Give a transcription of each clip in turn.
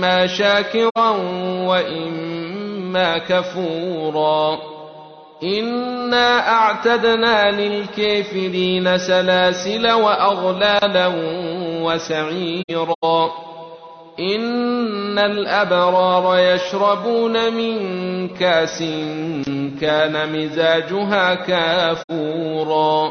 إما شاكرا وإما كفورا إنا أعتدنا للكافرين سلاسل وأغلالا وسعيرا إن الأبرار يشربون من كاس كان مزاجها كافورا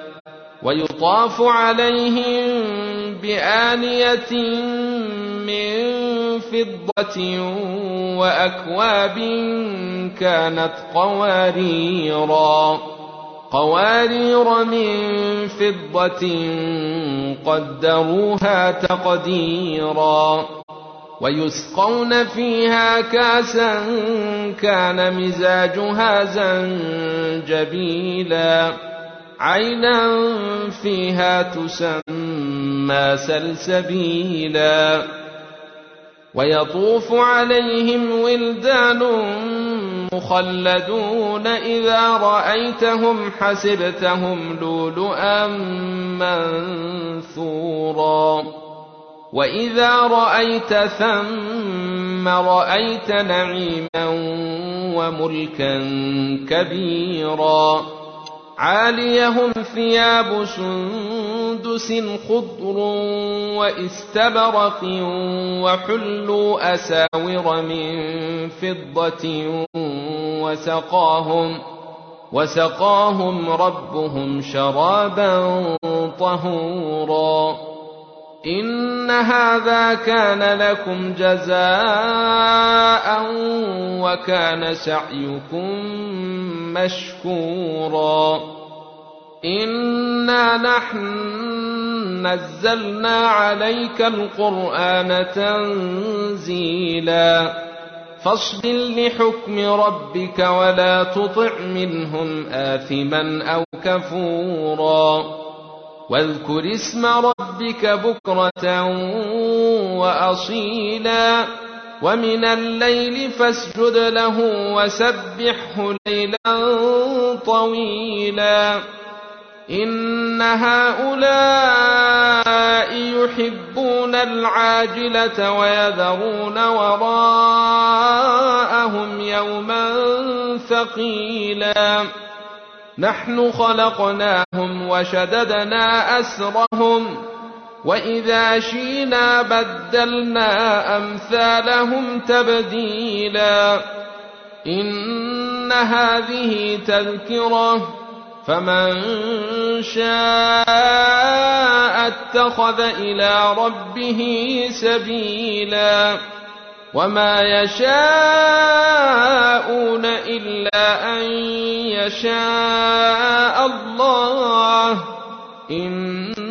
ويطاف عليهم بآنية من فضة وأكواب كانت قواريرا قوارير من فضة قدروها تقديرا. ويسقون فيها كاسا كان مزاجها زنجبيلا. عينا فيها تسمى سلسبيلا. ويطوف عليهم ولدان مخلدون إذا رأيتهم حسبتهم لؤلؤا منثورا. وإذا رأيت ثم رأيت نعيما وملكا كبيرا. عاليهم ثياب سندس خضر واستبرق وحلوا أساور من فضة وسقاهم وسقاهم ربهم شرابا طهورا. إن هذا كان لكم جزاء وكان سعيكم مشكورا. إنا نحن نزلنا عليك القرآن تنزيلا. فاصبر لحكم ربك ولا تطع منهم آثما أو كفورا. واذكر اسم ربك بكرة وأصيلا. ومن الليل فاسجد له وسبحه ليلا طويلا. إن هؤلاء يحبون العاجلة ويذرون وراءهم يوما ثقيلا. نحن خلقناهم وشددنا أسرهم وإذا شينا بدلنا أمثالهم تبديلا إن هذه تذكرة فمن شاء اتخذ إلى ربه سبيلا وما يشاءون إلا أن يشاء الله إن